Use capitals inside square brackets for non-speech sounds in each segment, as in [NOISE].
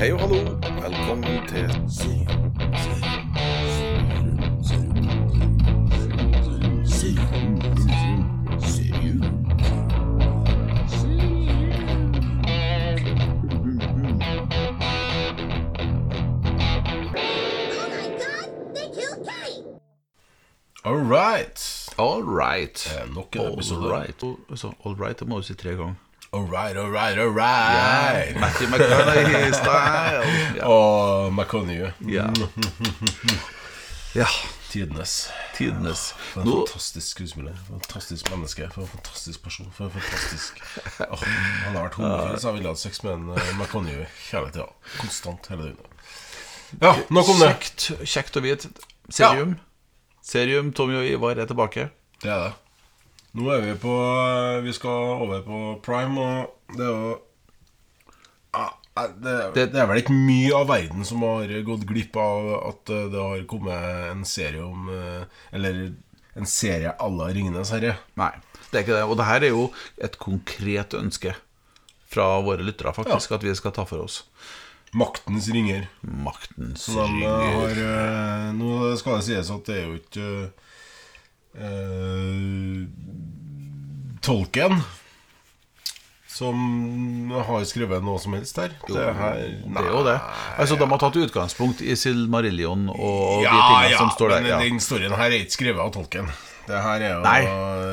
Hei og hallo. Velkommen til Oh my god, they killed Kate! All right. All right. Eh, nok en All episode. right. Så all right, det må du si tre ganger. All right, all right, all right. Matthew McConaughey-style. [LAUGHS] Ja. Og McConaughey. Ja. ja. Tidenes. Tidenes. For en Nå, fantastisk skuespiller. Fantastisk menneske. For en fantastisk person. For en fantastisk oh, Han har vært homofil, så jeg ville hatt sex med en eh, McConaughey hele tida. Konstant hele døgnet. Ja, nok om det. kjekt, kjekt å vite. Serium. Serium, Tommy og Ivar er tilbake. Det er det. Nå er vi på Vi skal over på prime, og det er jo ja, det, det, Det- er vel ikke mye av verden som har gått glipp av at eh, det har kommet en serie om eh, Eller en serie à la Ringenes herre. Nei, det er ikke det. Og det her er jo et konkret ønske fra våre lyttere, faktisk, at vi skal ta for oss. Maktens ringer. Maktens ringer. har eh, Nå skal det sies at det er jo ikke eh, Tolken som har skrevet noe som helst her. det, her Det er jo det. Altså, De har tatt utgangspunkt i Silmarillion og de Ja, tingene ja, som står der. men Ja. den storyen her er ikke skrevet av tolken. Det her er jo Nei,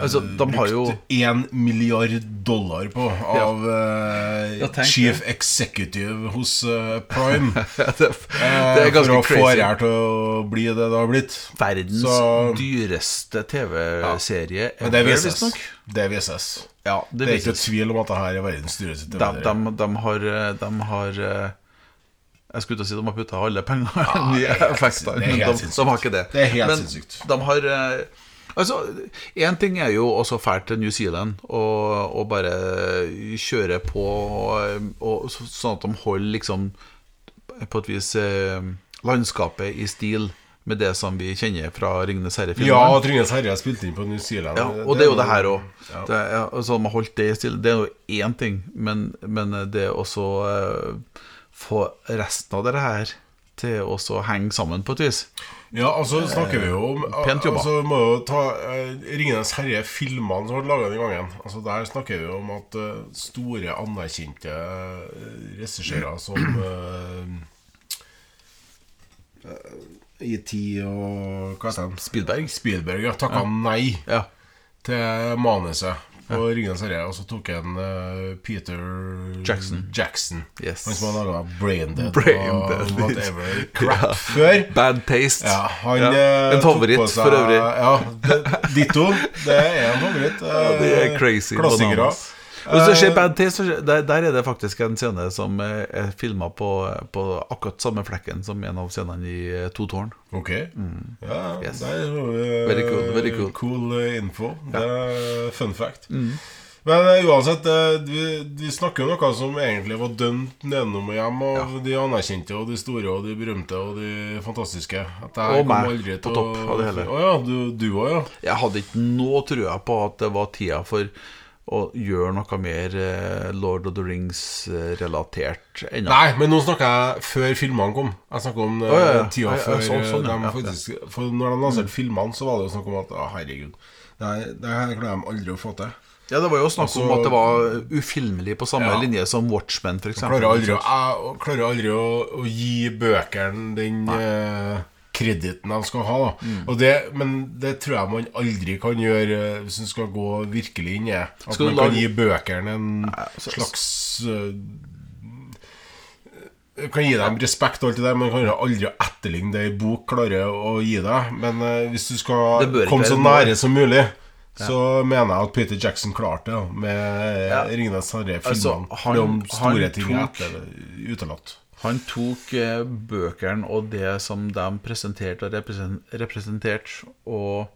altså, de har jo- 1 milliard dollar på av eh, Ja, uh, chief executive hos uh, Prime. [LAUGHS] det, det eh, er ganske for å få crazy. det her til å bli det det har blitt. Verdens Så- dyreste TV-serie Men det vises. Det vises. Ja, det, Det er ikke vises. tvil om at det her er verdens dyreste TV-serie. de, de har, de har eh, Jeg skulle til å si de har putta alle pengene i [LAUGHS] er helt effektene, men de, de har ikke det. Det er helt men sinnssykt. De har eh, Altså, Én ting er jo også fælt til New Zealand og, og bare kjøre på, og, og, sånn at de holder liksom på et vis eh, landskapet i stil med det som vi kjenner fra Ringenes Ja, herre-filmene. Herre er spilt inn på New Zealand. Ja, og det er jo det her òg. Ja. Altså, de har holdt det i stil. Det er jo én ting, men, men det er også eh, få resten av det her til å henge sammen på et vis. Ja, altså snakker vi jo om Pent jobba. Altså må jo ta uh, Ringenes herre-filmene som ble laga den gangen. Altså Der snakker vi om at uh, store, anerkjente uh, regissører som I.T. og hva heter han? Spielberg. Spielberg ja, takka nei Ja. til manuset på Ringenes herre, og så tok han uh, Peter Jackson. Jackson Yes. Han som har laga Braindead Braindead. og whatever crap før. Bad taste. Ja, han Ja. eh, En favoritt seg- for øvrig. Ja, det, ditto. Det er en favoritt. Ja, det er Eh, crazy. Klassikere. bananas. Hvis du ser Bad Taste, der, der er det faktisk en scene som er, er filma på, på akkurat samme flekken som en av scenene i eh, To tårn. Ok. Ja, Mm. Yes. det er jo eh, Very cool, very cool. cool info. info. Det er fun fact. Men eh, uansett, eh, vi, vi snakker jo noe som egentlig var dømt nedenom og hjem av de anerkjente og de store og de berømte og de fantastiske. Og meg, på topp av det hele. Å ja, du- du òg, ja. Jeg hadde ikke noe trua på at det var tida for å gjøre noe mer eh, Lord of the Rings-relatert ennå. Nei, men nå snakker jeg før filmene kom. Jeg snakker om oh, ja, ja. tida Ja, før sånn, sånn, ja. de faktisk For når de lanserte filmene, så var det jo snakk om at Å, herregud, det her, det her klarer de aldri å få til. Ja, Det var jo snakk om Altså- at det var ufilmelig på samme Ja. linje som Watchmen, f.eks. Klarer aldri, å, jeg klarer aldri å, å gi bøkene den eh, krediten de skal ha. Mm. Det, men det tror jeg man aldri kan gjøre eh, hvis du skal gå virkelig inn i. At man kan gi bøkene en så- slags uh, kan gi dem respekt og alt det der, men kan aldri etterligne det en bok klarer å gi deg. Men uh, hvis du skal komme så nære som mulig, så mener jeg at Peter Jackson klarte det, med Ja. Ringenes herre-filmene. Altså, han- han tok- utelatt. Han tok eh, bøkene og det som de presenterte og represen- representerte, og,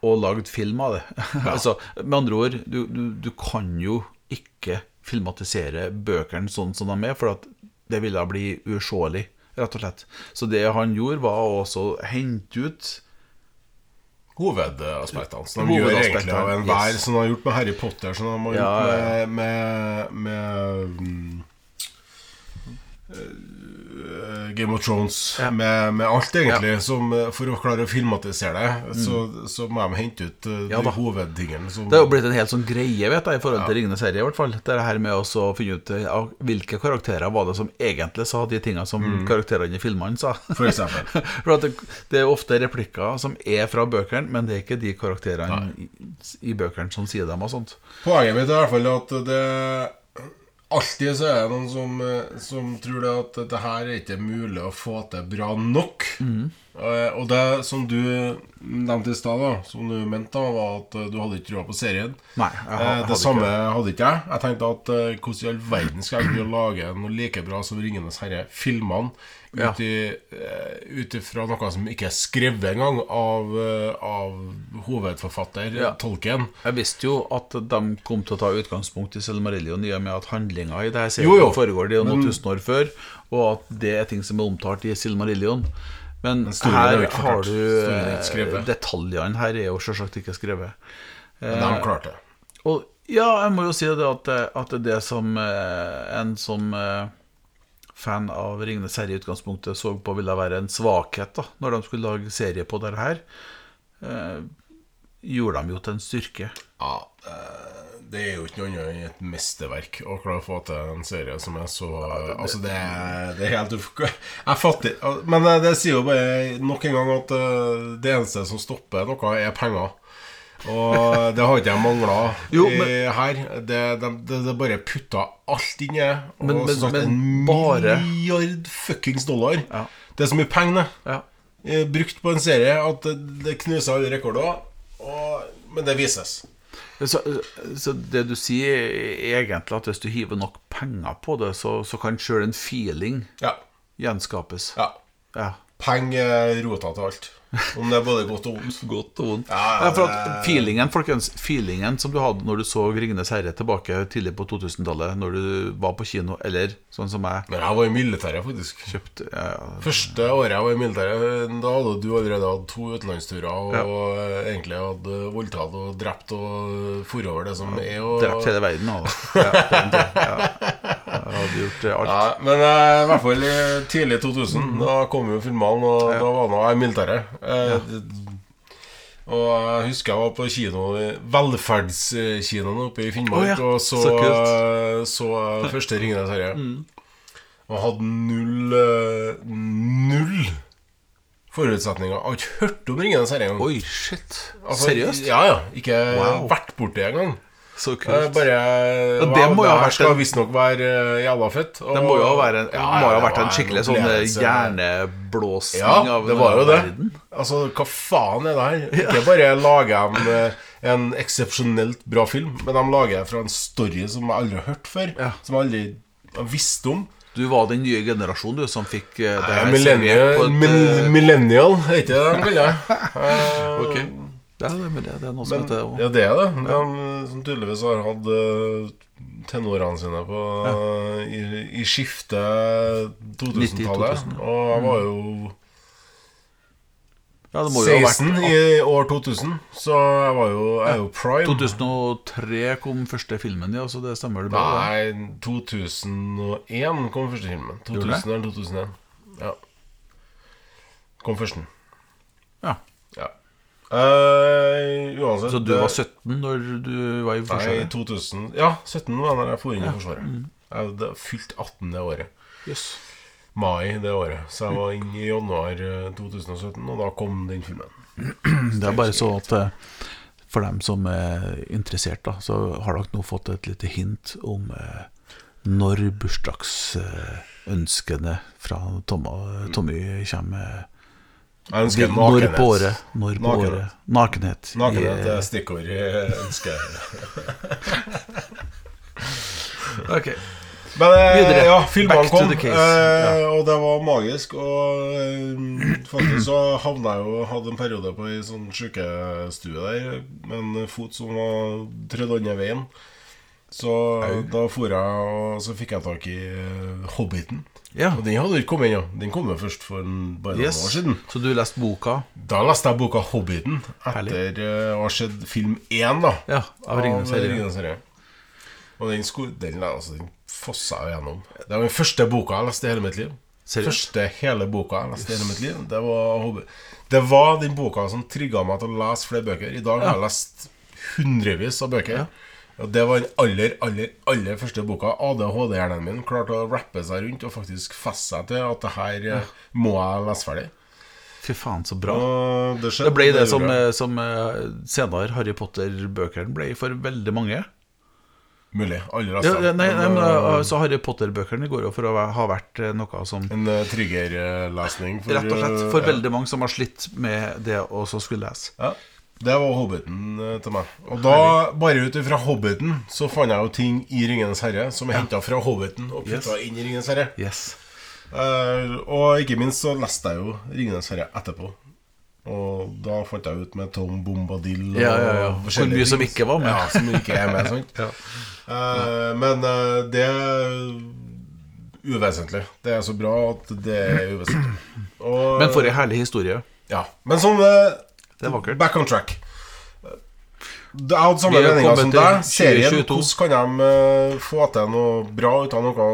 og lagd film av det. [LAUGHS] altså, med andre ord, du, du, du kan jo ikke filmatisere bøkene sånn som de er, for at det ville bli useelig, rett og slett. Så det han gjorde, var å hente ut Hovedaspektene som de gjør egentlig av enhver, yes. som har gjort med Harry Potter, som de har gjort ja, med, med, med mm, Game of Thrones Ja. med, med alt, egentlig. Som, eh, for å klare å filmatisere det, så, så må de hente ut eh, Mm. Ja de hovedtingene. Som, Det er jo blitt en helt sånn greie vet jeg, i forhold til Ringenes serie. i hvert fall Det her med å finne ut uh, hvilke karakterer var det som egentlig sa de tingene som Mm. karakterene i filmene sa. For eksempel. [LAUGHS] For at det, det er ofte replikker som er fra bøkene, men det er ikke de karakterene i, i bøkene som sier dem og sånt. Poenget mitt er i hvert fall at det Alltid så er det noen som, eh, som tror det at dette her er ikke mulig å få til bra nok. Mm. Eh, Og det som du nevnte i stad, som du mente, da, var at eh, du hadde ikke trua på serien. Nei, jeg hadde det samme ikke- hadde ikke jeg. Jeg tenkte at hvordan i all verden skal jeg kunne lage noe like bra som 'Ringenes herre'-filmene? Ja. Ut eh, Ut ifra noe som ikke er skrevet engang av, eh, av hovedforfatter Ja. Tolkien. Jeg visste jo at de kom til å ta utgangspunkt i Silmarillion i og med at handlinga i det her Jo, jo. foregår det noen tusen år før, og at det er ting som er omtalt i Silmarillion. Men, er her har du eh. Detaljene her er jo selvsagt ikke skrevet. Men de klarte det. Og ja, jeg må jo si det at, at det er det som en som fan av Ringenes herre i utgangspunktet så på ville være en svakhet da når de skulle lage serie på dette her, eh, gjorde de jo til en styrke. Ja, eh, det er jo ikke noe annet enn et mesterverk å klare å få til en serie som er så Altså, det er, det er helt uff... Jeg fatter Men eh, det sier jo bare nok en gang at eh, det eneste som stopper noe, er penger. Og det har ikke jeg mangla her. Det, de, det, det bare putta alt inn i det. Og Men- men- sagt, men en bare- milliard fuckings dollar. Ja. Det er så mye penger, det Ja. eh, brukt på en serie at det, det knuser alle rekorder. Og, men det vises. Så, så det du sier, er egentlig at hvis du hiver nok penger på det, så, så kan sjøl en feeling Ja. gjenskapes. ja. Ja. Penger er rota til alt. Om det er både godt og vondt. Godt og vondt. Ja, ja, for det- feelingen, folkens, feelingen som du hadde når du så 'Ringenes herre' tilbake tidlig på 2000-tallet, når du var på kino, eller sånn som jeg Men jeg var i militæret, faktisk. Kjøpt, ja. Første året jeg var i militæret, da hadde du allerede hatt to utenlandsturer og eh, egentlig hadde voldtatt og drept og forover det som er og Drept hele verden, og. Jeg hadde gjort eh, alt. Ja, men eh, i hvert fall i tidlig 2000 Da kom jo filmene, og da var nå jeg i militæret. Eh, d- Og jeg husker jeg var på kino Velferdskinoen oppe i Finnmark Oh, ja, og så, så så første 'Ringenes herre'. Og hadde null eh, Null forutsetninger. Jeg har ikke hørt om 'Ringenes herre' engang. Oi, shit. Altså, Seriøst? Ja, ja. Ikke Wow. vært borti engang. Så Eh, kult. Bare det må jo ha vært skal visstnok være eh, jævla fett. og- Det må jo ha vært en, Ja, ja, ha vært en skikkelig sånn hjerneblåsning Ja, av det var jo det. verden. Altså, hva faen er det her? Ikke bare lager de en, en eksepsjonelt bra film, men de lager det fra en story som jeg aldri har hørt før. Ja. Som jeg aldri har visst om. Du var den nye generasjonen du som fikk eh, det Eh, her Millennial, et, eh, millennial, ikke det de kaller det? [LAUGHS] Eh. Ja, det er. Det er noe som heter ja, det er det. De som tydeligvis har hatt tenorene tenårene sine på, eh, i, i skiftet 2000-tallet. 90-2000, ja. Og jeg var jo Ja, det må jo ha 16 vært i år 2000, så jeg var jo, jeg er jo prime. 2003 kom første filmen, ja, så det stemmer det bra. Nei, 2001 kom første filmen. Gjorde 2000 eller 2001. Ja. Kom førsten. Eh, uansett Så du var 17 når du var i Nei, Forsvaret? 2000 Ja, 17 var da jeg for inn i Forsvaret. Jeg hadde fylt 18 det året. Yes. Mai det året. Så jeg var inne i januar eh, 2017, og da kom den filmen. [CLEARS THROAT] Det er bare så at eh, for dem som er interessert, da, så har dere nå fått et lite hint om eh, når bursdagsønskene fra Tommy kommer. Jeg ønsker Når på året. Når på Nakenhet. året. Nakenhet. Nakenhet er stikkord jeg ønsker. [LAUGHS] Ok. Men eh, Videre. ja, filmene to kom, eh, og det var magisk. Og eh, faktisk så havna jeg jo Hadde en periode på ei sånn sjukestue der med en fot som var trødd andre veien. Så da for jeg, og så fikk jeg tak i eh, Hobbiten. Ja. Og den hadde ikke kommet ennå. Den kom jo først for en, bare noen Yes. år siden. Så du leste boka Da leste jeg boka 'Hobbiten' etter eh, å ha sett film én da Ja, av Ringenes herre. Herre. Og den, sko den, altså, den fossa jo gjennom. Det var den første boka jeg leste i hele mitt liv. Seriøst? Første hele boka jeg leste i hele mitt liv. Det var, det var den boka som trigga meg til å lese flere bøker. I dag har jeg lest hundrevis av bøker. Og Det var den aller, aller aller første boka. ADHD-hjernen min klarte å rappe seg rundt og faktisk feste seg til at det her ja. må jeg lese ferdig. Fy faen, så bra. Det, skjedde, Det ble det som, gjorde jeg. eh, som eh, senere Harry Potter-bøkene ble for veldig mange. Mulig. Alle leste ja, nei, nei, men eh, altså, Harry Potter-bøkene går jo for å ha vært eh, noe som En uh, triggerlesning. Rett og slett eh, for ja. veldig mange som har slitt med det å skulle lese. Ja, det var Hobbiten eh, til meg. Og da, bare ut ifra Hobbiten, så fant jeg jo ting i Ringenes herre som er henta fra Hobbiten og putta Yes. inn i Ringenes herre. Yes. Uh, og ikke minst så leste jeg jo Ringenes herre etterpå. Og da fant jeg ut med Tom Bombadil og Ja, ja, ja. Hvor mye ting. som ikke var med. Ja, som ikke er med, sant? [LAUGHS] Eh, men uh, det uvesentlig. Det er så bra at det er uvesentlig. [CLEARS THROAT] Og, Men for ei herlig historie. ja. Men eh, Det er vakkert. Back on track. Jeg hadde samme meninga som deg. Serien, hvordan kan de eh, få til noe bra ut av noe,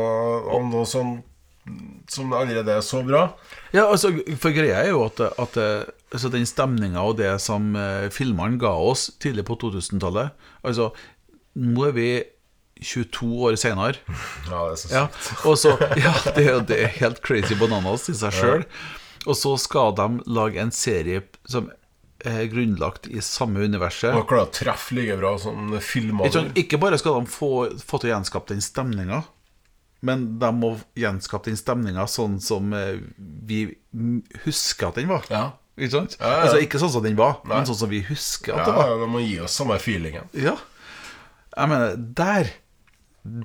av noe som, som allerede er så bra? Ja, altså, for greia er jo at, at altså, den stemninga og det som eh, filmene ga oss tidlig på 2000-tallet Altså, nå er vi 22 år senere. [LAUGHS] Ja, det er så Ja, sykt. og så, ja det, er det er helt crazy bananas i seg sjøl. Og så skal de lage en serie som grunnlagt i samme universet. Og klarer å treffe like bra som filmer Ikke, sant? ikke bare skal de få, få til å gjenskape den stemninga, men de må gjenskape den stemninga sånn som eh, vi husker at den var. Ja. Ikke sant? Ja, ja. Altså Ikke sånn som den var, Nei. men sånn som vi husker at Ja, det var. de må gi oss samme feelingen. Ja. Jeg mener, der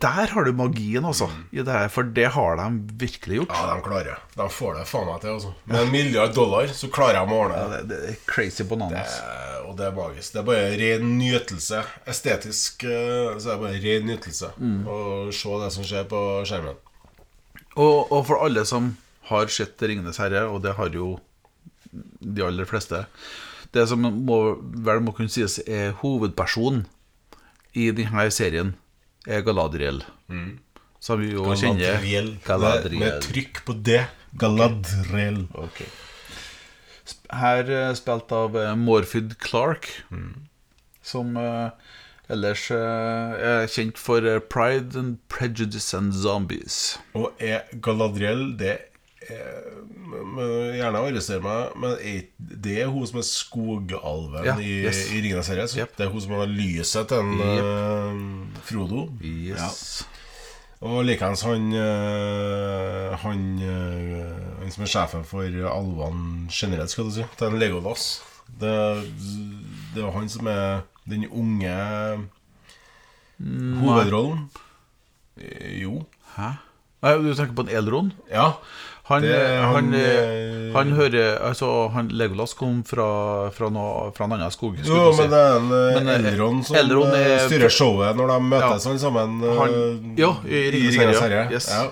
Der har du magien, altså. I det for det har de virkelig gjort. Ja, de klarer. De får det faen meg til. Altså. Med en milliard dollar så klarer de å ordne Ja, det. det, det er crazy bananas. Det, Og det er magisk. Det er bare ren nytelse. Estetisk eh, så er det bare ren nytelse Mm. å se det som skjer på skjermen. Og, og for alle som har sett 'Ringenes herre', og det har jo de aller fleste Det som må, vel må kunne sies er hovedpersonen i denne serien, er Galadriel. Som vi jo kjenner. Galadriel. Med, med trykk på det. Galadriel. Okay. Okay. Her eh, spilt av eh, Morfydd Clark, som eh, ellers er kjent for Pride and Prejudice and Zombies. Og er Galadriel det Gjerne arrestere meg, men er, det er hun som er skogalven Ja, i, yes. i Ringenes herre? Yep. Det er hun som har lyset til en, uh, Frodo? Yes. Og likeens han Han Han som er sjefen for alvene generelt, skal du si. Er en Legolas. Det, det er han som er den unge hovedrollen. Eh, Jo. Hæ? Nei, du tenker på en Elron? Ja. Han, Det er han, han, eh, eh, han hører Altså, han, Legolas kom fra, fra, noe, fra en annen skog. Jo, si. men det er en Men, eh, Elrond som Elrond er- styrer showet når de møtes Ja. sammen. Han- ja, i Ringenes herre, ja. Yes. Ja.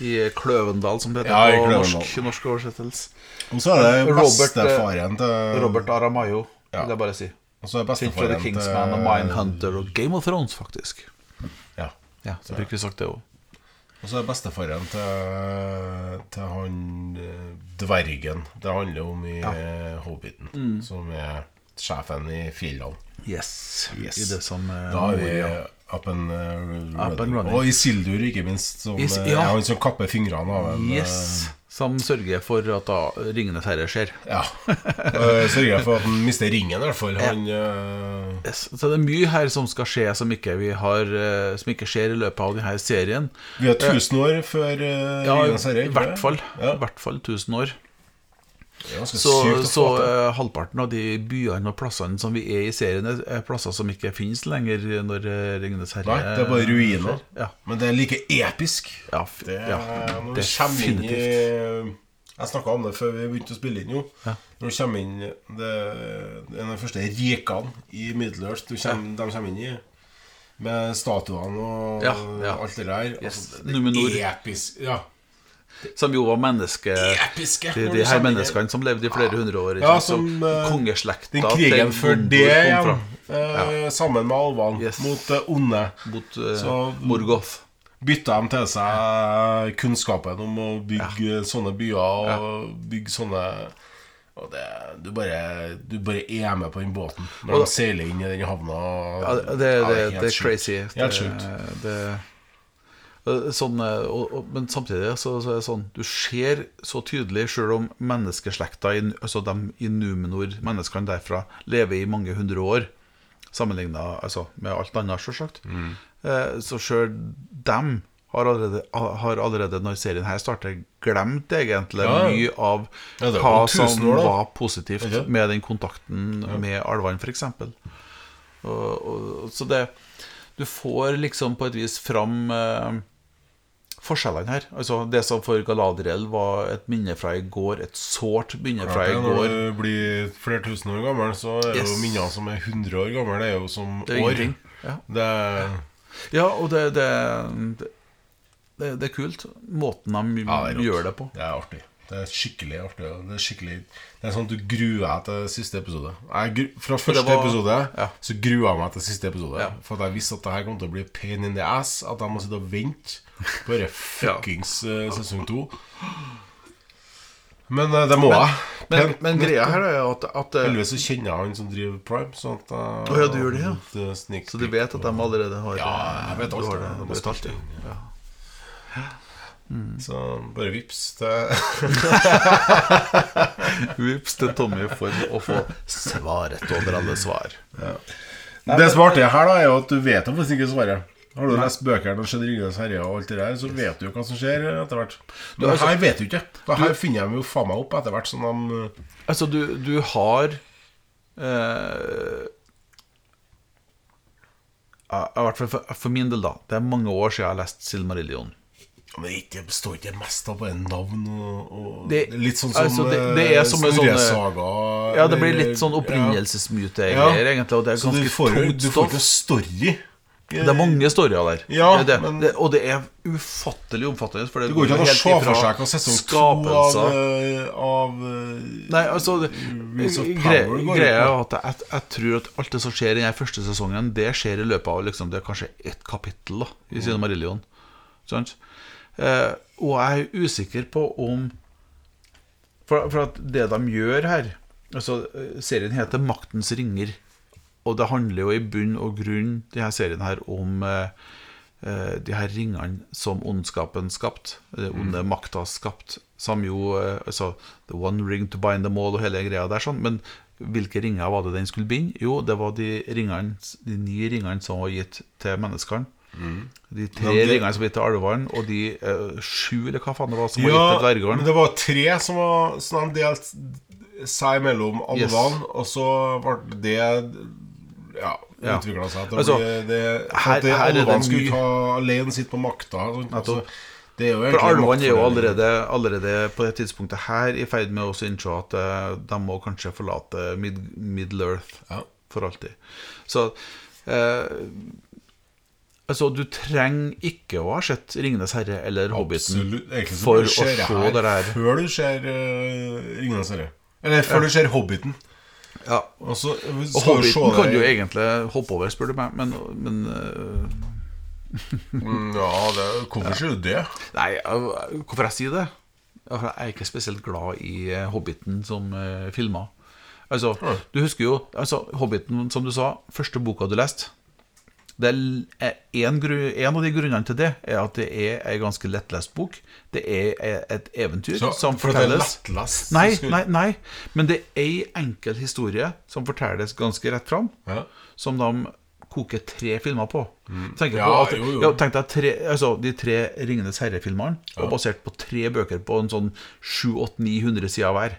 I Kløvendal, som det heter Ja, på norsk, norsk oversettelse. Og så er det eh, bestefaren til Robert Aramayo, Ja. vil jeg bare si. Og så er bestefaren The Kingsman og Mindhunter og Game of Thrones, faktisk. Ja. Ja, så fikk vi sagt det òg. Og så er bestefaren til, til han eh, dvergen det handler om i ja. Hobbiten, Mm. som er sjefen i fjellene. Yes. Yes. I det som eh, Da er vi up and, uh, Up and running. Og i Sildur, ikke minst, som eh, ja. han som kapper fingrene av en Yes. Som sørger for at da Ringenes herre skjer. Ja. Eh, Sørger for at han mister ringen, i hvert fall. Han eh, Yes. Så det er mye her som skal skje som ikke, vi har, eh, som ikke skjer i løpet av denne serien. Vi har 1000 år før uh, Ja, Ringenes herre. i hvert fall. Ja. I hvert fall 1000 år. Så, så uh, halvparten av de byene og plassene som vi er i serien, er- er plasser som ikke finnes lenger når eh, Ringenes herre Nei, det er bare ruiner. Ja, Men det er like episk. ja, Det, ja når kommer inn i. Jeg snakka om det før vi begynte å spille inn. jo Ja. Når du kommer inn Det, det er de første rikene i Middle-earth du kommer, de kommer inn i. Med statuene og alt det der. Yes. Altså, det er episk. Ja. Som jo var menneske Episke, De, de her menneskene som levde i flere hundre år. ikke Ja, sant? som, eh, kongeslekta Den krigen før det igjen, eh, sammen med alvene, Yes. mot det onde, mot uh, Så- Morgoth. bytta de til seg kunnskapen om å bygge sånne byer og bygge sånne og det, du, bare, du bare er med på den båten når Og- de seiler inn i den havna. Ja, det, det, Ja, det, er crazy. Helt Det, sjukt. Eh, sånn, eh, og, og, men samtidig så, så er det sånn Du ser så tydelig, selv om menneskeslekta i, altså de i Numenor, menneskene derfra, lever i mange hundre år, sammenligna altså, med alt annet, sjølsagt. Mm. eh, så sjøl dem har allerede, har allerede, når serien her starter, glemt egentlig Ja, ja. mye av Ja, hva som år, var positivt okay. med den kontakten med alvene, f.eks. Og, og, så det Du får liksom på et vis fram eh, forskjellene her. Altså Det som for Galadriel var et minne fra i går, et sårt minne fra i går Når du blir flere tusen år gammel, så er Yes. jo minner som er 100 år gamle, det er jo som Det er år. Ja. Det, Ja, og det, det, det, det er kult. Måten de Ja, det er gjør det på. det er artig. Det er skikkelig artig. Det er skikkelig Det er sånn at du gruer deg til siste episode. Jeg, fra første var- episode ja. så gruer jeg meg til siste episode. Ja. For jeg visste at det her kom til å bli pain in the ass. At jeg må sitte og vente på denne [LAUGHS] fuckings ja. sesong to. Men eh, det må jeg. Men, men, men greia her er jo at, at eh, Heldigvis så kjenner jeg han som driver Prime. Sånn at jeg, oh, ja, du gjør det, ja. litt, eh, Så du vet at de allerede har Ja, jeg vet du alt har det. det. De Du vet alt, ja. Inn. Så bare vips til [LAUGHS] Vips til Tommy for å få svaret over alle svar. Det som er artig her, da er jo at du vet jo faktisk ikke svaret. Har du lest bøkene og sett 'Ringenes herre' og alt det der, så vet du jo hva som skjer etter hvert. Men altså- her vet du ikke. Det her finner de jo faen meg opp etter hvert som de Altså, du, du har eh, I hvert fall for, for min del, da. Det er mange år siden jeg har lest Silmarillion. Men det består står ikke mest av bare navn og, og Det- Litt sånn som altså, det- det er som en sånn, Snorre-saga. Ja, det blir litt sånn ja. opprinnelsesmyte-greier, egentlig. Og det er Så du ganske får, tungt du får ikke story. Det er mange storyer der. Ja, det, det. men- Det, og det er ufattelig omfattende. For det Det går ikke an å se for seg hva sesong to av, skapelser. eh, av eh, Nei, altså Greia er at jeg, jeg tror at alt det som skjer i den første sesongen, det skjer i løpet av liksom, det er kanskje ett kapittel da i Sine Marillion. Sant? Eh, og jeg er usikker på om for, for at det de gjør her Altså, eh, serien heter 'Maktens ringer'. Og det handler jo i bunn og grunn, denne serien her, om eh, de her ringene som ondskapen skapt, den onde makta skapt, som jo altså, The one ring to bind them all og hele greia der, sånn. Men hvilke ringer var det den skulle binde? Jo, det var de ringene, de ni ringene som var gitt til menneskene. De tre de, ringene som gikk til alvene, og de eh, sju, eller hva faen det var, som var gitt til Ja, dvergene. det var tre som var sånn delt seg mellom Yes. og så ble det Ja, Ja. utvikla seg. til Altså, at det, her det alvene skulle ta alene sitt på makta. Altså, For alvene er jo allerede, allerede på det tidspunktet her i ferd med å innse at eh, de må kanskje forlate Mid Middle Earth Ja. for alltid. Så eh, Altså, du trenger ikke å ha sett 'Ringenes herre' eller 'Hobbiten' Absolutt. For å se det her. Før du ser uh, 'Ringenes herre'. Eller før du ser 'Hobbiten'. Ja. Og, Og 'Hobbiten' kan du jo egentlig hoppe over, spør du meg, men, men eh, [LAUGHS] Mm, Ja, det, hvorfor sier du det? Nei, eh, hvorfor jeg sier det? Jeg er ikke spesielt glad i eh, Hobbiten som uh, filmer. Altså, du husker jo altså, Hobbiten, som du sa, første boka du leste. Det er er en, en av de grunnene til det er at det er ei ganske lettlest bok. Det er e- et eventyr Så, som for det er lettlest, Nei, nei, nei, men det er ei enkel historie som fortelles ganske rett fram, Ja. som de koker tre filmer på. Tenk, Mm. Ja, på at, jo, jo. Ja, tenk deg tre, altså, de tre Ringenes herre-filmene var basert på tre bøker på en sånn 700-900 sider hver.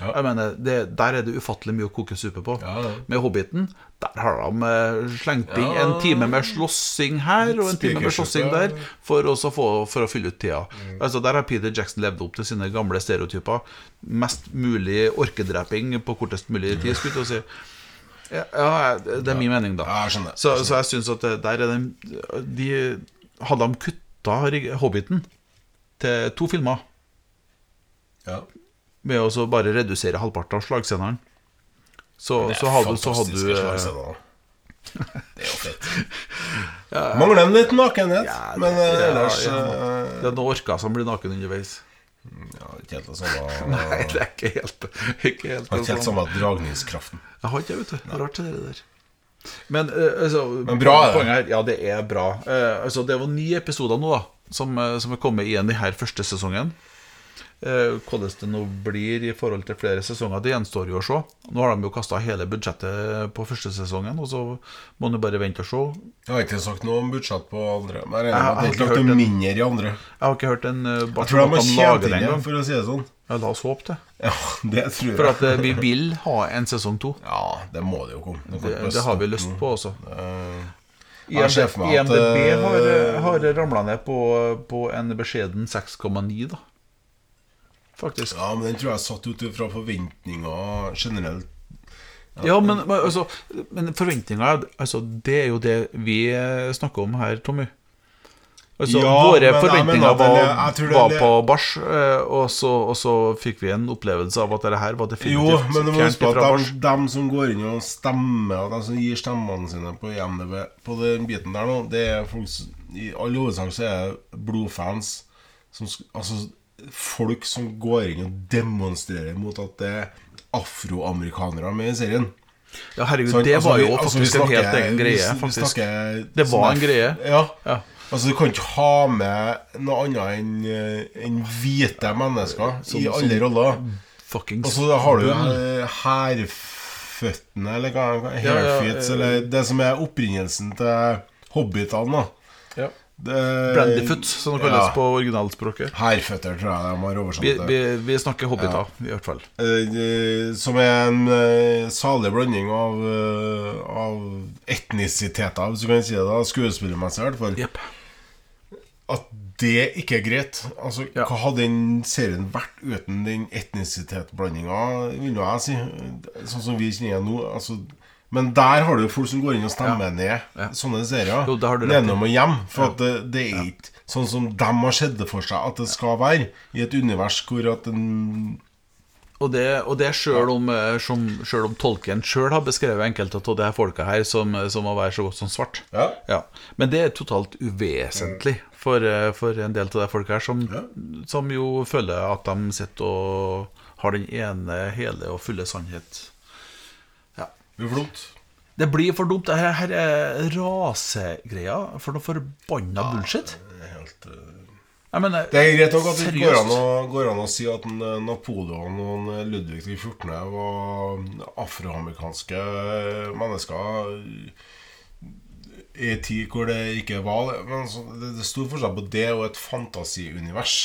Ja. Jeg mener, det, Der er det ufattelig mye å koke suppe på. Ja. Med Hobbiten der har de eh, slengt inn Ja. en time med slåssing her og en time med slåssing der for, få, for å fylle ut tida. Mm. Altså Der har Peter Jackson levd opp til sine gamle stereotyper. Mest mulig orkedreping på kortest mulig tid, skulle jeg si. Ja, det er min mening, da. Ja, jeg skjønner. Så, så jeg syns at der er den de, Hadde de kutta Hobbiten til to filmer Ja. Med å bare redusere halvparten av slagsenderen. Så, så hadde, så hadde du eh. [LAUGHS] Det er jo fett. Mangler en liten nakenhet, Ja, men eh, ja, ellers ja. eh, Det er noen orker som blir naken underveis. ja, Ikke helt det samme [LAUGHS] Nei, det er ikke helt Ikke helt, Har ikke helt det samme dragningskraften. Jeg har ikke det, vet du. Det er rart det der. Men, altså, Men bra er det. her, Ja, det er bra. Uh, altså, det var ni episoder nå da som, som er kommet igjen i her første sesongen. Eh, hvordan det nå blir i forhold til flere sesonger, det gjenstår jo å se. Nå har de jo kasta hele budsjettet på første sesongen, og så må du bare vente og se. Jeg har ikke sagt noe om budsjett på andre. Men jeg Jeg har er hørt en- mindre i andre. Jeg har ikke hørt en uh, Jeg tror de har tjent inn igjen, for å si det sånn. Ja, la oss håpe det. Ja, [LAUGHS] det tror jeg. For at eh, vi vil ha en sesong to. Ja, det må det jo komme. Det, Det, det har vi lyst på også. Eh, Jeg IMDb har, eh, har ramla ned på, på en beskjeden 6,9, da. Faktisk. Ja, men den tror jeg er satt ut fra forventninger generelt. Ja, men, men, altså, men forventninger altså, Det er jo det vi snakker om her, Tommy. Altså, Ja, våre men forventninger var, det- var det- på bars, eh, og så, og så fikk vi en opplevelse av at dette her var Jo, definitivt men du fjernt huske at bars. de, som går inn og stemmer, og de som gir stemmene sine på IMDb på den biten der nå, det er folk I all hovedsak så er det blodfans. Som, altså folk som går inn og demonstrerer mot at det er afroamerikanere med i serien. Ja, herregud, sånn, det Altså, var vi- jo altså, vi faktisk en helt egen vi- greie, vi faktisk. snakker Det var en greie. Ja. Ja. Altså Du kan ikke ha med noe annet enn eh, enn hvite mennesker Som- i alle roller. Og så har du eh, hærføttene, eller hva hva- Ja, ja, eh, eller det som er opprinnelsen til hobbitene. da Ja. Brandyfoot, som det kalles ja, på originalspråket. Hærføtter, tror jeg de har oversatt Vi, det. vi, vi snakker hobbiter, i hvert fall. Eh, Som er en eh, salig blanding av, eh, av etnisiteter, hvis du kan si det. da Skuespillermessig, i hvert fall. Yep. At det ikke er greit. Altså, Ja. Hva hadde den serien vært uten den etnisitetsblandinga, vil jeg si. Sånn som vi kjenner den nå. Altså, men der har du jo folk som går inn og stemmer ned Ja. sånne serier. Jo, rett og hjem. For at det, det er ikke sånn som de har sett det for seg at det skal være. I et univers hvor at en Og det, og det selv, om, eh, som, selv om tolken sjøl har beskrevet enkelte av de folka her som, som å være så godt som svart. Ja. Ja. Men det er totalt uvesentlig for, eh, for en del av de folka her som, som jo føler at de sitter og har den ene hele og fulle sannhet. Ja. dumt. Det blir for dumt. Dette her, er rasegreia. For noe forbanna bullshit. Det er helt eh, Jeg mener, Det er greit nok at det går an, å, går an å si at eh, Napoleon og eh, Ludvig 14. var afroamerikanske eh, mennesker i en tid hvor det ikke var det. Men det, det fortsatt forskjell på det og et fantasiunivers.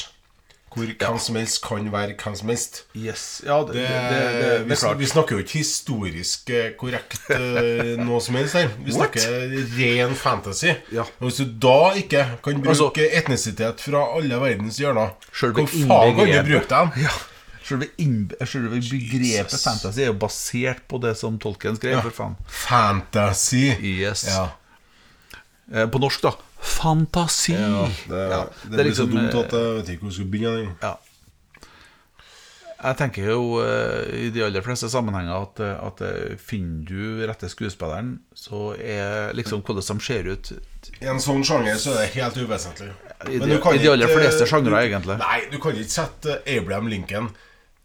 Hvor hvem som helst kan være hvem som helst. Yes. Ja, det, Det, det, vi, vi snakker jo ikke historisk eh, korrekt eh, [LAUGHS] noe som helst her. Vi What? snakker ren fantasy. Ja. Og hvis du da ikke kan bruke Altså- etnisitet fra alle verdens hjørner, hvor faen kan du bruke dem? Ja. Selve, selve begrepet Jesus. fantasy er jo basert på det som tolken skrev, faen. Fantasy. Yes. Ja. Eh, På norsk, da. Fantasi. ja det, Ja, det, det er blir så liksom, dumt at jeg vet ikke hvor jeg skal begynne. Ja. Jeg tenker jo eh, i de aller fleste sammenhenger at, eh, at eh, finner du rette skuespilleren, så er liksom hvordan de ser ut I en sånn sjanger så er det helt uvesentlig. I Men de- du kan i de aller fleste sjangere, egentlig. Nei, du kan ikke sette Abraham Lincoln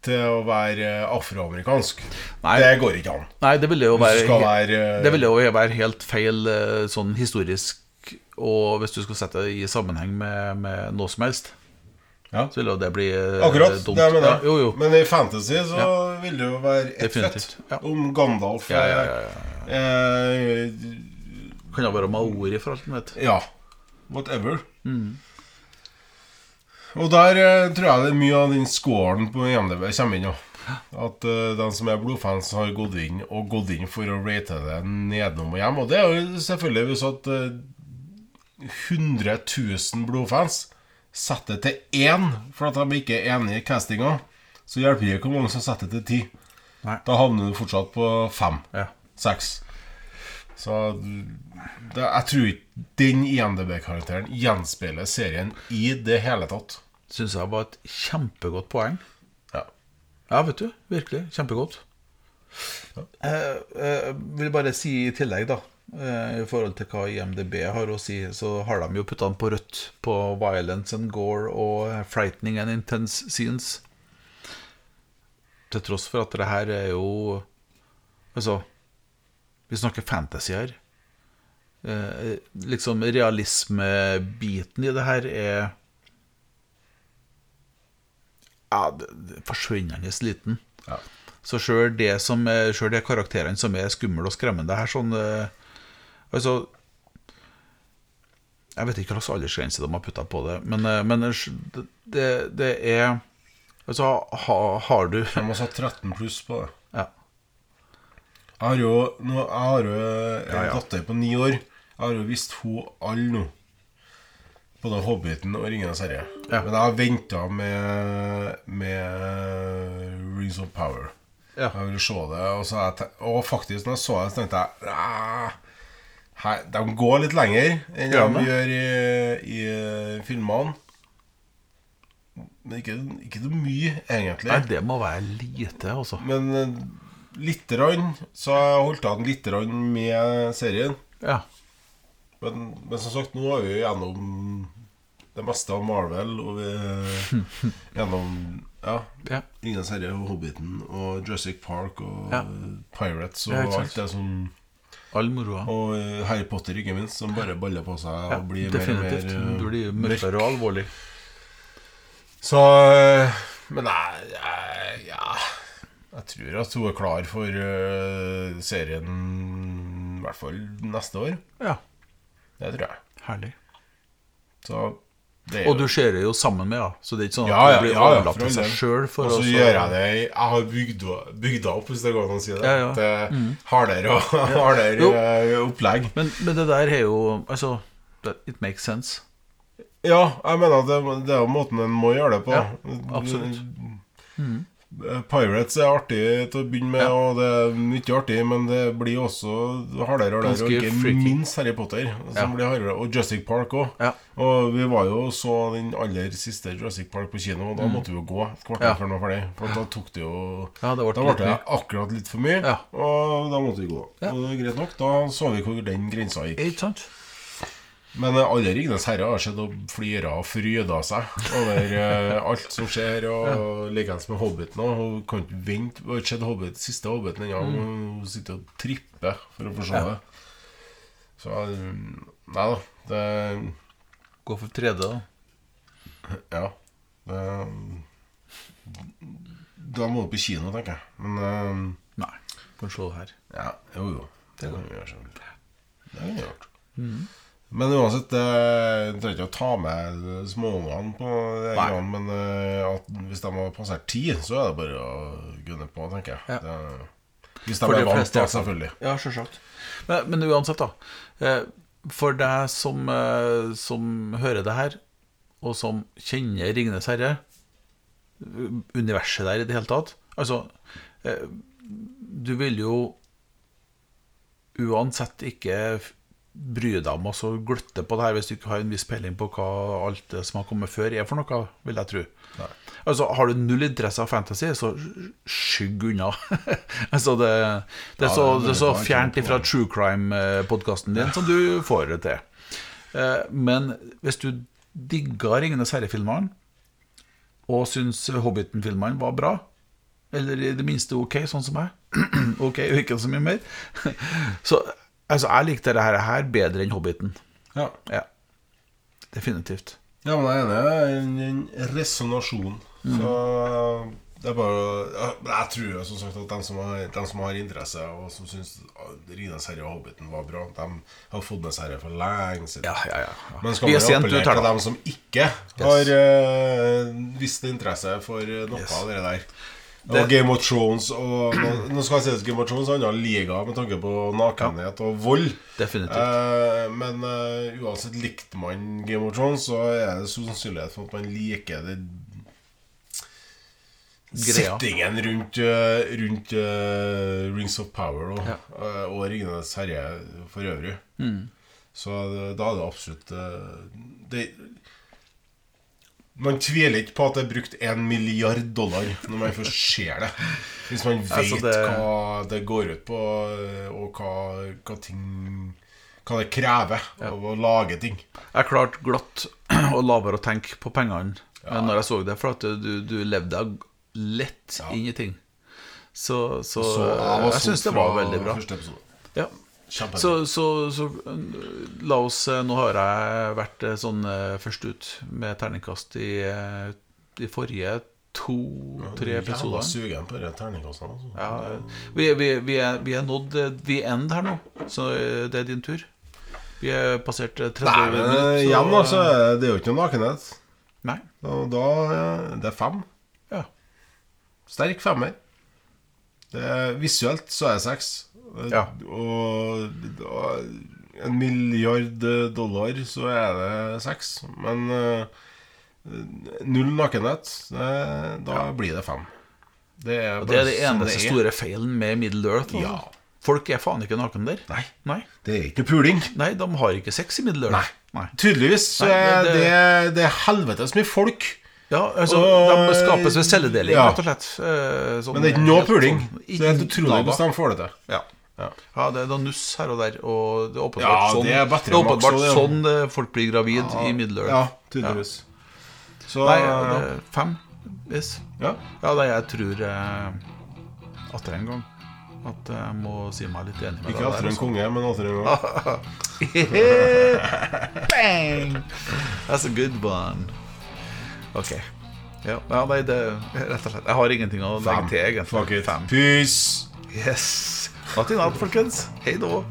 til å være afroamerikansk. Nei. Det går ikke an. Nei, det ville jo være, være Det ville jo være helt feil sånn historisk, og hvis du skulle sette det i sammenheng med, med noe som helst, Ja. så ville jo det bli eh, Akkurat. dumt. Det mener Ja, jo, jo. Men i fantasy så vil det jo være ett fett ja. om Gandalf Ja, ja, ja, ja. Eh, Kan jo være maori for alt man vet. ja. Whatever. Mm. Og der eh, tror jeg det er mye av den scoren på IMDb kommer inn. Ja. At uh, de som er blodfans, har gått inn og gått inn for å rate det nedenom og hjem. Og det er jo selvfølgelig hvis at eh, 100 000 blodfans setter til én for at de ikke er enig i castinga, så hjelper det ikke hvor mange som setter det til ti. Nei. Da havner du fortsatt på fem. Ja. Seks. Så det, jeg tror ikke den IMDb-karakteren gjenspeiler serien i det hele tatt. syns jeg var et kjempegodt poeng. Ja. Ja, vet du. Virkelig. Kjempegodt. Jeg, jeg vil bare si i tillegg, da, eh, i forhold til hva IMDb har å si, så har de jo putta den på rødt på violence and gore og frightening and intense scenes. Til tross for at det her er jo Altså, vi snakker fantasy her. Eh, liksom realismebiten i det her er Ja, forsvinnende liten. Ja. Så sjøl det er, de karakterene som er skumle og skremmende her, sånn eh, Altså Jeg vet ikke hva slags aldersgrense de har putta på det, men, eh, men det, det er Altså, ha, har du De har satt 13 pluss på det. Ja. Jeg har jo, nå, jeg har jo en Ja, ja. datter på ni år. Jeg har jo visst hun alle nå. Både Hobbiten og Ringenes herre. Ja. Men jeg har venta med, med Rings of Power. Ja. Jeg ville se det, og, så jeg og faktisk, når jeg så det, så tenkte jeg "Ah, her, De går litt lenger enn de gjør i, i filmene. Men ikke, ikke så mye, egentlig. Nei, det må være lite, altså. Men eh, lite grann Så jeg holdt an lite grann med serien. Ja. Men, men som sagt, nå er vi jo gjennom det meste av Marvel. Og vi gjennom ja, ja. Ingen serie og Hobbiten og Jurassic Park og Ja. Pirates og Ja, ikke sant. alt det som All moroa. Og eh, Harry Potter, ikke minst, som bare baller på seg Ja, og blir mer og mer eh, blir mørk. mørkere og alvorlig. Så eh, Men jeg, jeg Ja. Jeg tror at hun er klar for uh, serien i hvert fall neste år. Ja. Det tror jeg. Herlig. Så er Og du ser det jo sammen med, ja. Så det er ikke sånn at Ja, du blir overlatt til seg sjøl. Og så gjør jeg det Jeg har bygd opp, hvis det går an å si det. Ja, ja. Til hardere og [LAUGHS] hardere Jo. eh, opplegg. Men, men det der er jo Altså, it makes sense. Ja, jeg mener at det, det er jo måten en må gjøre det på. Ja, absolutt. Eh, Pirates er artig til å begynne med, Ja. og det er mye artig, men det blir også hardere og hardere. Og ikke freaky. minst Harry Potter, som Ja. blir hardere. Og Jurassic Park òg. Ja. Og vi var jo så den aller siste Jurassic Park på kino, og da måtte vi jo gå et kvarter Mm. Før den var ferdig. For da tok det jo Ja, det ble Da ble det akkurat litt for mye, og da måtte vi gå. Og det er greit nok, da så vi hvor den grensa gikk. Ikke sant? Men eh, alle Ringenes herrer har sett og flira og fryda seg over eh, alt som skjer. Og likeens med Hobbiten. Hun kan ikke vente. Hun har ikke sett Hobbit, siste Hobbiten ennå. Hun sitter og tripper for å få se Ja. det. Så eh, Nei da. Det Gå for tredje, da. Ja. Det, da må du på kino, tenker jeg. Men uh, Nei. Kan se det her. Ja, jo jo. Det kan vi gjøre. sånn. Det kan vi gjøre. Men uansett, du trenger ikke å ta med småungene på det, grann, men at hvis de har passert ti, så er det bare å gunne på, tenker jeg. Ja. Det, hvis de de er vant, da, selvfølgelig. Ja, selvsagt. Men, men uansett, da. eh, For deg som, eh, som hører det her, og som kjenner 'Ringenes herre', universet der i det hele tatt Altså, du vil jo uansett ikke bry deg om å gløtte på det her hvis du ikke har en viss peiling på hva alt det som har kommet før, er for noe, vil jeg tro. Nei. Altså, Har du null interesse av fantasy, så skygg unna. [LAUGHS] altså, det, det, er så, det er så fjernt ifra true crime-podkasten din som du får det til. Eh, Men hvis du digga 'Ringenes herre'-filmene, og syns 'Hobbiten'-filmene var bra, eller i det minste ok, sånn som meg [CLEARS THROAT] Ok, ikke så mye mer [LAUGHS] Så altså, jeg likte dette her bedre enn 'Hobbiten'. Ja. Ja, definitivt. ja, men jeg er enig. Det er en, en resonasjon. Mm. Så det er bare Jeg tror som sagt at de som har, de som har interesse, og som syns 'Ringenes herre' og 'Hobbiten' var bra, de har fått med seg det for lenge siden. Ja, ja, ja. Men skal Vi er man appellere til dem som ikke har uh, vist interesse for eh, noe Yes. av det der? Og Game of Thrones og Nå, skal jeg si at Game of Thrones er en annen liga med tanke på nakenhet og vold. Definitivt. Eh, men eh, uansett likte man Game of Thrones, så er det sannsynlighet for at man liker det Greia. Settingen rundt, eh, rundt uh, Rings of Power og, Ja. eh, og Ringenes herre for øvrig. Så da er det absolutt det, Man tviler ikke på at det er brukt en milliard dollar når man først ser det. Hvis man [LAUGHS] vet Altså, det- hva det går ut på, og hva, hva ting Hva det krever av å lage ting. Jeg klarte glatt å la være å tenke på pengene når jeg så det, for at du, du levde deg lett inn i ting. Så, så, Så jeg jeg syns det var veldig bra. Ja. Så, så, så øh, la oss øh, Nå har jeg vært øh, sånn først ut med terningkast i de forrige to-tre episoder. Jævla sugen på de terningkastene. Altså. Ja, vi, vi, vi, er, vi er nådd the end her nå, så det er din tur. Vi er passert øh, 30 Nei, men minutter. så- igjen, altså. Det er jo ikke noe nakenhet. Nei. Og da eh, Det er fem. Ja. Sterk femmer. Det er, visuelt så er det seks. Ja. Og og en milliard dollar så er det seks. Men eh, null nakenhet, da da blir det fem. Det er, Og det er det sånn eneste det er. store feilen med Middle Earth. Ja. Folk er faen ikke naken der. Nei. Nei. Det er ikke puling. Nei, de har ikke sex i Middle Earth. Nei. Tydeligvis Nei, det- det, det er helvetes mye folk. Ja, altså, Og- De skapes ved celledeling, Ja. rett og slett. Eh, sånn- Men det er ikke noe puling. sånn- Så det er helt utrolig hvordan de får det til. Ja. Ja. ja, det er noe nuss her og der. Og det er åpenbart sånn, det er battery det er åpenbart også, sånn eh, folk blir gravid i middelalderen. Ja, tydeligvis. Så Nei, det er fem. Yes. ja. Ja, det jeg tror eh, atter en gang at jeg må si meg litt enig med Ikke deg atter en altså. konge, men atter en gang. [LAUGHS] Bang! That's a good one. Ok. Ja, ja, nei, det rett og slett Jeg har ingenting å legge til, egentlig. Fuck it. Fem. Peace. Yes. Natt i natt, folkens. Hei are.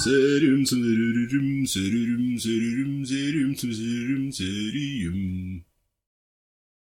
Serum, serum, serum, serum, serum, serum, serum, serum.